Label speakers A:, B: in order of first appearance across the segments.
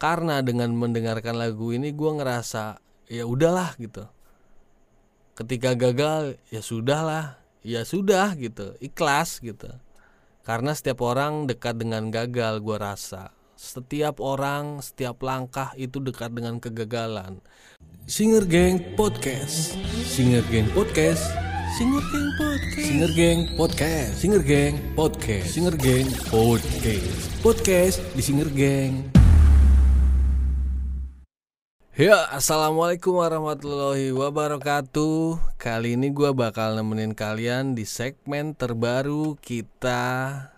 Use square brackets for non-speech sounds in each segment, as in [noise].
A: karena dengan mendengarkan lagu ini gue ngerasa ya udahlah gitu. Ketika gagal ya sudahlah ya sudah gitu. Ikhlas gitu. Karena setiap orang dekat dengan gagal gue rasa. Setiap orang setiap langkah itu dekat dengan kegagalan. Singer Gang Podcast. Singer Gang Podcast. Singer Gang Podcast. Singer Gang Podcast. Singer Gang Podcast. Singer Gang Podcast. Podcast di Singer Gang Ya, assalamualaikum warahmatullahi wabarakatuh. Kali ini gue bakal nemenin kalian di segmen terbaru kita,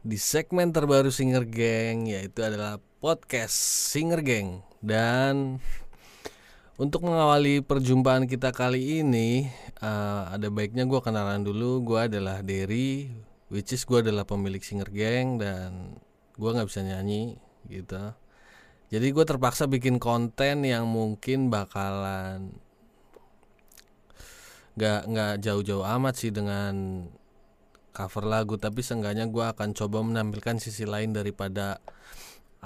A: di segmen terbaru Singer Gang, yaitu adalah podcast Singer Gang. Dan untuk mengawali perjumpaan kita kali ini, uh, ada baiknya gue kenalan dulu. Gue adalah Derry, which is gue adalah pemilik Singer Gang dan gue nggak bisa nyanyi gitu jadi gue terpaksa bikin konten yang mungkin bakalan nggak nggak jauh-jauh amat sih dengan cover lagu tapi seenggaknya gue akan coba menampilkan sisi lain daripada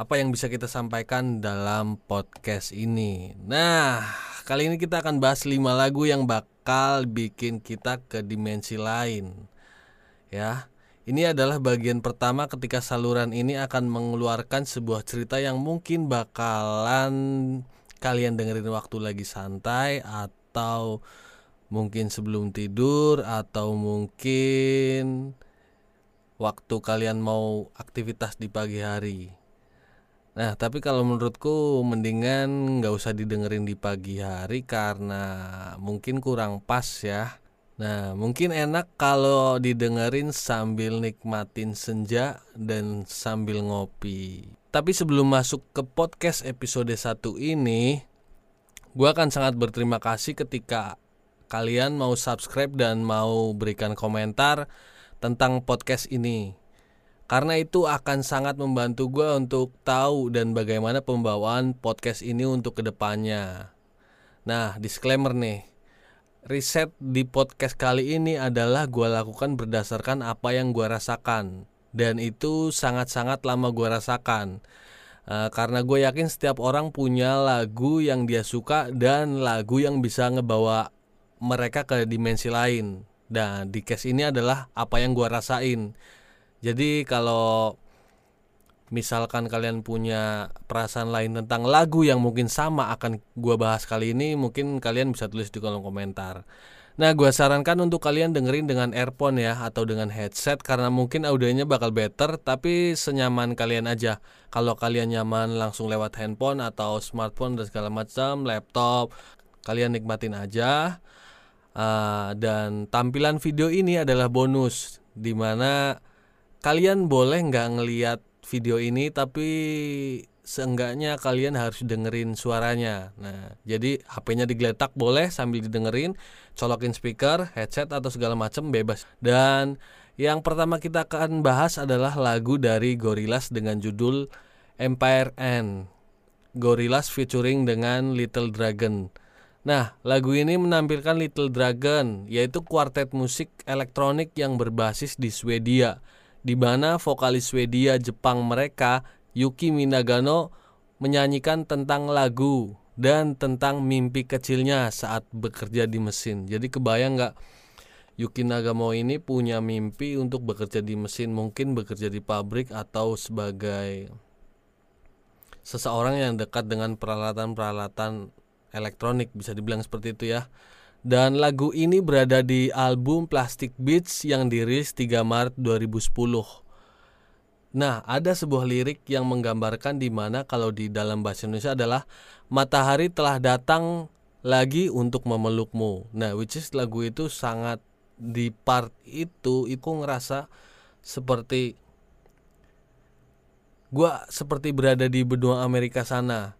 A: apa yang bisa kita sampaikan dalam podcast ini. Nah, kali ini kita akan bahas 5 lagu yang bakal bikin kita ke dimensi lain. Ya. Ini adalah bagian pertama ketika saluran ini akan mengeluarkan sebuah cerita yang mungkin bakalan kalian dengerin waktu lagi santai atau mungkin sebelum tidur atau mungkin waktu kalian mau aktivitas di pagi hari. Nah, tapi kalau menurutku mendingan nggak usah didengerin di pagi hari karena mungkin kurang pas ya Nah, mungkin enak kalau didengerin sambil nikmatin senja dan sambil ngopi. Tapi sebelum masuk ke podcast episode 1 ini, gue akan sangat berterima kasih ketika kalian mau subscribe dan mau berikan komentar tentang podcast ini. Karena itu akan sangat membantu gue untuk tahu dan bagaimana pembawaan podcast ini untuk ke depannya. Nah, disclaimer nih, riset di podcast kali ini adalah gue lakukan berdasarkan apa yang gue rasakan. Dan itu sangat-sangat lama gue rasakan. Uh, karena gue yakin setiap orang punya lagu yang dia suka dan lagu yang bisa ngebawa mereka ke dimensi lain. Dan di case ini adalah apa yang gue rasain. Jadi kalau misalkan kalian punya perasaan lain tentang lagu yang mungkin sama akan gue bahas kali ini mungkin kalian bisa tulis di kolom komentar. Nah gue sarankan untuk kalian dengerin dengan earphone ya atau dengan headset karena mungkin audionya bakal better tapi senyaman kalian aja. Kalau kalian nyaman langsung lewat handphone atau smartphone dan segala macam laptop kalian nikmatin aja. Uh, dan tampilan video ini adalah bonus di mana kalian boleh nggak ngelihat video ini tapi seenggaknya kalian harus dengerin suaranya. Nah, jadi HP-nya digeletak boleh sambil didengerin, colokin speaker, headset atau segala macam bebas. Dan yang pertama kita akan bahas adalah lagu dari Gorillaz dengan judul Empire End. Gorillaz featuring dengan Little Dragon. Nah, lagu ini menampilkan Little Dragon, yaitu kuartet musik elektronik yang berbasis di Swedia di mana vokalis Swedia Jepang mereka Yuki Minagano menyanyikan tentang lagu dan tentang mimpi kecilnya saat bekerja di mesin. Jadi kebayang nggak Yuki Nagamo ini punya mimpi untuk bekerja di mesin, mungkin bekerja di pabrik atau sebagai seseorang yang dekat dengan peralatan-peralatan elektronik bisa dibilang seperti itu ya. Dan lagu ini berada di album Plastic Beats yang dirilis 3 Maret 2010. Nah, ada sebuah lirik yang menggambarkan di mana kalau di dalam bahasa Indonesia adalah matahari telah datang lagi untuk memelukmu. Nah, which is lagu itu sangat di part itu itu ngerasa seperti gua seperti berada di benua Amerika sana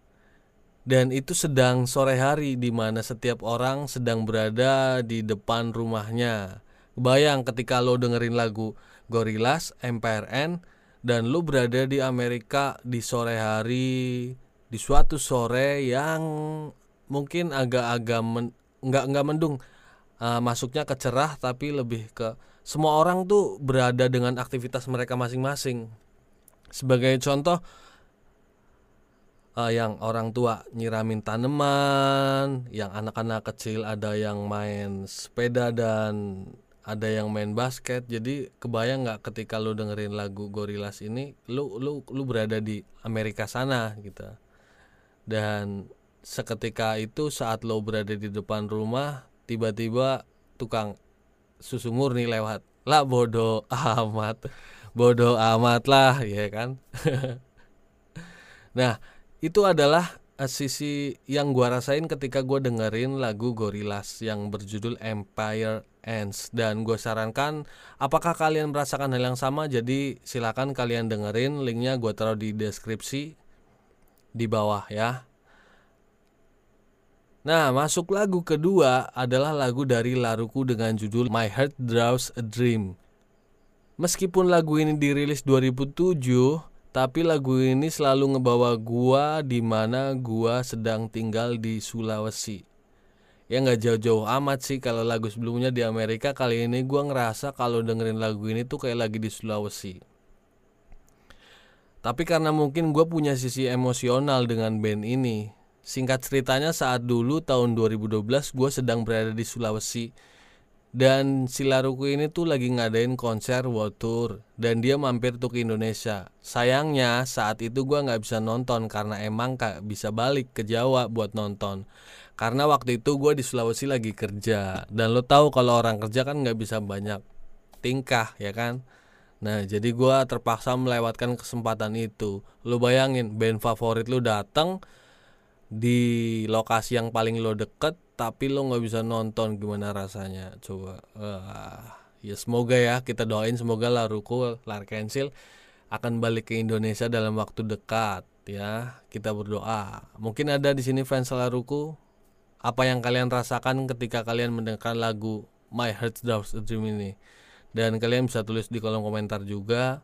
A: dan itu sedang sore hari di mana setiap orang sedang berada di depan rumahnya. Bayang ketika lo dengerin lagu Gorillaz, End dan lo berada di Amerika di sore hari di suatu sore yang mungkin agak-agak men, nggak nggak mendung uh, masuknya ke cerah tapi lebih ke semua orang tuh berada dengan aktivitas mereka masing-masing. Sebagai contoh uh, yang orang tua nyiramin tanaman, yang anak-anak kecil ada yang main sepeda dan ada yang main basket. Jadi kebayang nggak ketika lu dengerin lagu Gorillaz ini, lu lu lu berada di Amerika sana gitu. Dan seketika itu saat lo berada di depan rumah, tiba-tiba tukang susu murni lewat. Lah bodoh [laughs] amat. Bodoh amat lah, ya kan? [laughs] nah, itu adalah uh, sisi yang gua rasain ketika gua dengerin lagu Gorillaz yang berjudul Empire Ends. Dan gue sarankan apakah kalian merasakan hal yang sama? Jadi silakan kalian dengerin linknya gue taruh di deskripsi di bawah ya. Nah masuk lagu kedua adalah lagu dari Laruku dengan judul My Heart Draws a Dream. Meskipun lagu ini dirilis 2007 tapi lagu ini selalu ngebawa gua di mana gua sedang tinggal di Sulawesi. Ya nggak jauh-jauh amat sih kalau lagu sebelumnya di Amerika kali ini gua ngerasa kalau dengerin lagu ini tuh kayak lagi di Sulawesi. Tapi karena mungkin gue punya sisi emosional dengan band ini. Singkat ceritanya saat dulu tahun 2012 gue sedang berada di Sulawesi dan si Laruku ini tuh lagi ngadain konser world tour dan dia mampir tuh ke Indonesia. Sayangnya saat itu gua nggak bisa nonton karena emang gak bisa balik ke Jawa buat nonton. Karena waktu itu gue di Sulawesi lagi kerja dan lo tahu kalau orang kerja kan nggak bisa banyak tingkah ya kan. Nah jadi gue terpaksa melewatkan kesempatan itu. Lo bayangin band favorit lo datang di lokasi yang paling lo deket tapi lo nggak bisa nonton gimana rasanya? Coba uh, ya semoga ya kita doain semoga Laruko Larkensil akan balik ke Indonesia dalam waktu dekat ya. Kita berdoa. Mungkin ada di sini fans Laruko apa yang kalian rasakan ketika kalian mendengarkan lagu My Heart a Dream ini? Dan kalian bisa tulis di kolom komentar juga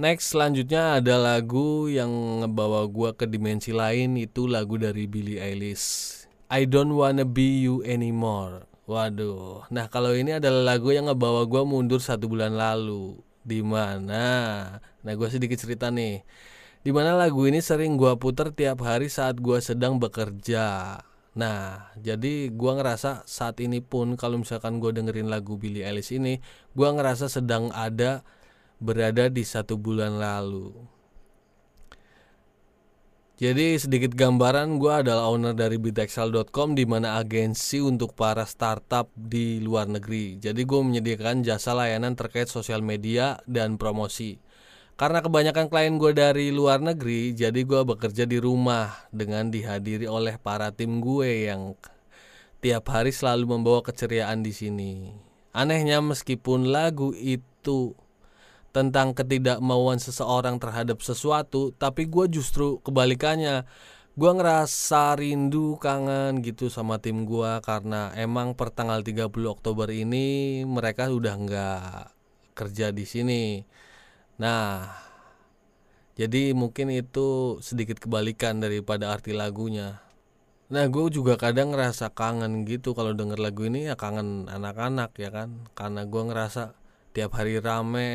A: Next selanjutnya ada lagu yang ngebawa gua ke dimensi lain itu lagu dari Billie Eilish. I don't wanna be you anymore. Waduh. Nah, kalau ini adalah lagu yang ngebawa gua mundur satu bulan lalu. Di mana? Nah, gua sedikit cerita nih. Di mana lagu ini sering gua puter tiap hari saat gua sedang bekerja. Nah, jadi gua ngerasa saat ini pun kalau misalkan gua dengerin lagu Billie Eilish ini, gua ngerasa sedang ada berada di satu bulan lalu. Jadi sedikit gambaran gue adalah owner dari bitexcel.com di mana agensi untuk para startup di luar negeri. Jadi gue menyediakan jasa layanan terkait sosial media dan promosi. Karena kebanyakan klien gue dari luar negeri, jadi gue bekerja di rumah dengan dihadiri oleh para tim gue yang tiap hari selalu membawa keceriaan di sini. Anehnya meskipun lagu itu tentang ketidakmauan seseorang terhadap sesuatu tapi gue justru kebalikannya. Gue ngerasa rindu kangen gitu sama tim gue karena emang per tanggal 30 Oktober ini mereka udah nggak kerja di sini. Nah jadi mungkin itu sedikit kebalikan daripada arti lagunya. Nah gue juga kadang ngerasa kangen gitu. Kalau denger lagu ini ya kangen anak-anak ya kan? Karena gue ngerasa tiap hari rame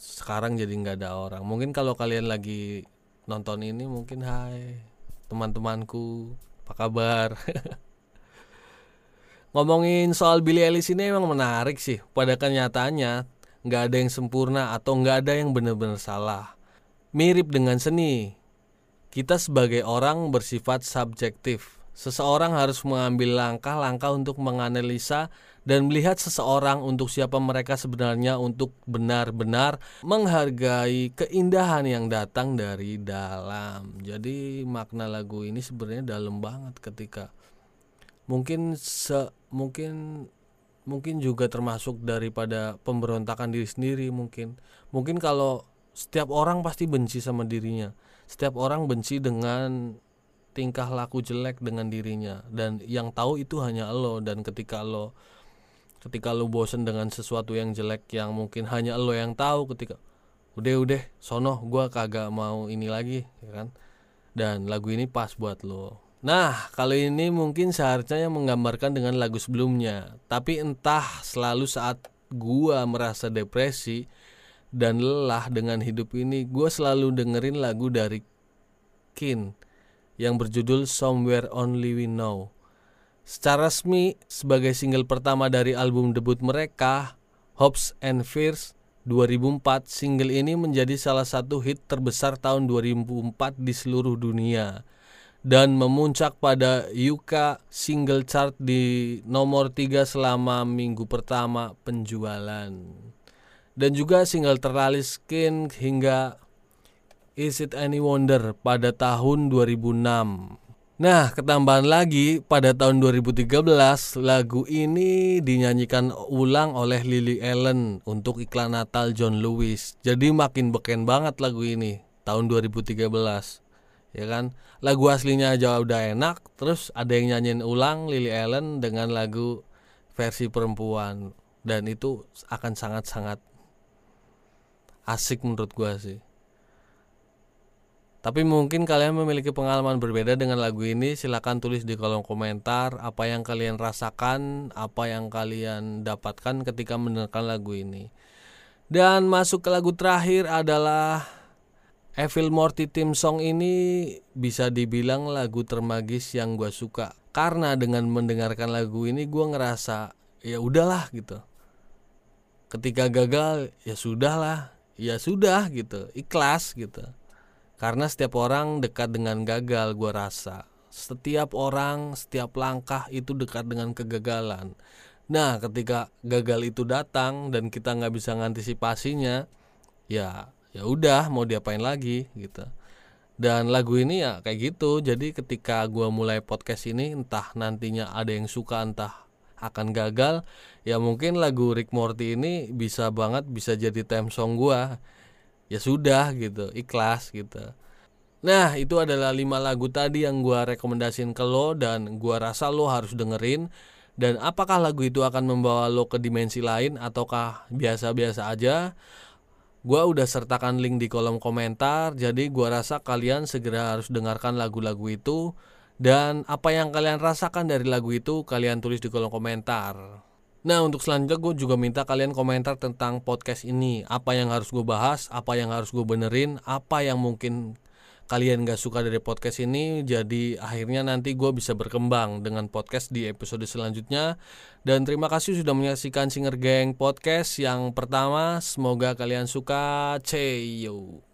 A: sekarang jadi nggak ada orang. Mungkin kalau kalian lagi nonton ini mungkin hai teman-temanku apa kabar? [laughs] Ngomongin soal Billy Ellis ini emang menarik sih. Pada kenyataannya nggak ada yang sempurna atau nggak ada yang benar-benar salah. Mirip dengan seni. Kita sebagai orang bersifat subjektif seseorang harus mengambil langkah-langkah untuk menganalisa dan melihat seseorang untuk siapa mereka sebenarnya untuk benar-benar menghargai keindahan yang datang dari dalam. Jadi makna lagu ini sebenarnya dalam banget ketika mungkin se mungkin mungkin juga termasuk daripada pemberontakan diri sendiri mungkin. Mungkin kalau setiap orang pasti benci sama dirinya. Setiap orang benci dengan tingkah laku jelek dengan dirinya. Dan yang tahu itu hanya lo. Dan ketika lo ketika lu bosen dengan sesuatu yang jelek yang mungkin hanya lo yang tahu ketika udah udah sono gua kagak mau ini lagi ya kan? Dan lagu ini pas buat lo. Nah kali ini mungkin seharusnya yang menggambarkan dengan lagu sebelumnya. Tapi entah selalu saat gua merasa depresi dan lelah dengan hidup ini gua selalu dengerin lagu dari Kin yang berjudul Somewhere Only We Know. Secara resmi sebagai single pertama dari album debut mereka, Hopes and Fears 2004, single ini menjadi salah satu hit terbesar tahun 2004 di seluruh dunia dan memuncak pada UK single chart di nomor 3 selama minggu pertama penjualan. Dan juga single terlaris Skin hingga Is It Any Wonder pada tahun 2006. Nah, ketambahan lagi pada tahun 2013 lagu ini dinyanyikan ulang oleh Lily Allen untuk iklan Natal John Lewis. Jadi makin beken banget lagu ini tahun 2013. Ya kan? Lagu aslinya aja udah enak, terus ada yang nyanyiin ulang Lily Allen dengan lagu versi perempuan dan itu akan sangat-sangat asik menurut gua sih. Tapi mungkin kalian memiliki pengalaman berbeda dengan lagu ini. Silahkan tulis di kolom komentar apa yang kalian rasakan, apa yang kalian dapatkan ketika mendengarkan lagu ini. Dan masuk ke lagu terakhir adalah Evil Morty Team Song ini bisa dibilang lagu termagis yang gue suka. Karena dengan mendengarkan lagu ini gue ngerasa ya udahlah gitu. Ketika gagal ya sudahlah, ya sudah gitu, ikhlas gitu karena setiap orang dekat dengan gagal gue rasa. Setiap orang, setiap langkah itu dekat dengan kegagalan. Nah ketika gagal itu datang dan kita nggak bisa ngantisipasinya, ya ya udah mau diapain lagi gitu. Dan lagu ini ya kayak gitu. Jadi ketika gue mulai podcast ini entah nantinya ada yang suka entah akan gagal ya mungkin lagu Rick Morty ini bisa banget bisa jadi theme song gue ya sudah gitu ikhlas gitu. Nah itu adalah lima lagu tadi yang gua rekomendasiin ke lo dan gua rasa lo harus dengerin. Dan apakah lagu itu akan membawa lo ke dimensi lain ataukah biasa-biasa aja? Gua udah sertakan link di kolom komentar jadi gua rasa kalian segera harus dengarkan lagu-lagu itu. Dan apa yang kalian rasakan dari lagu itu kalian tulis di kolom komentar Nah untuk selanjutnya gue juga minta kalian komentar tentang podcast ini. Apa yang harus gue bahas, apa yang harus gue benerin, apa yang mungkin kalian gak suka dari podcast ini. Jadi akhirnya nanti gue bisa berkembang dengan podcast di episode selanjutnya. Dan terima kasih sudah menyaksikan Singer Gang Podcast yang pertama. Semoga kalian suka. Ceyo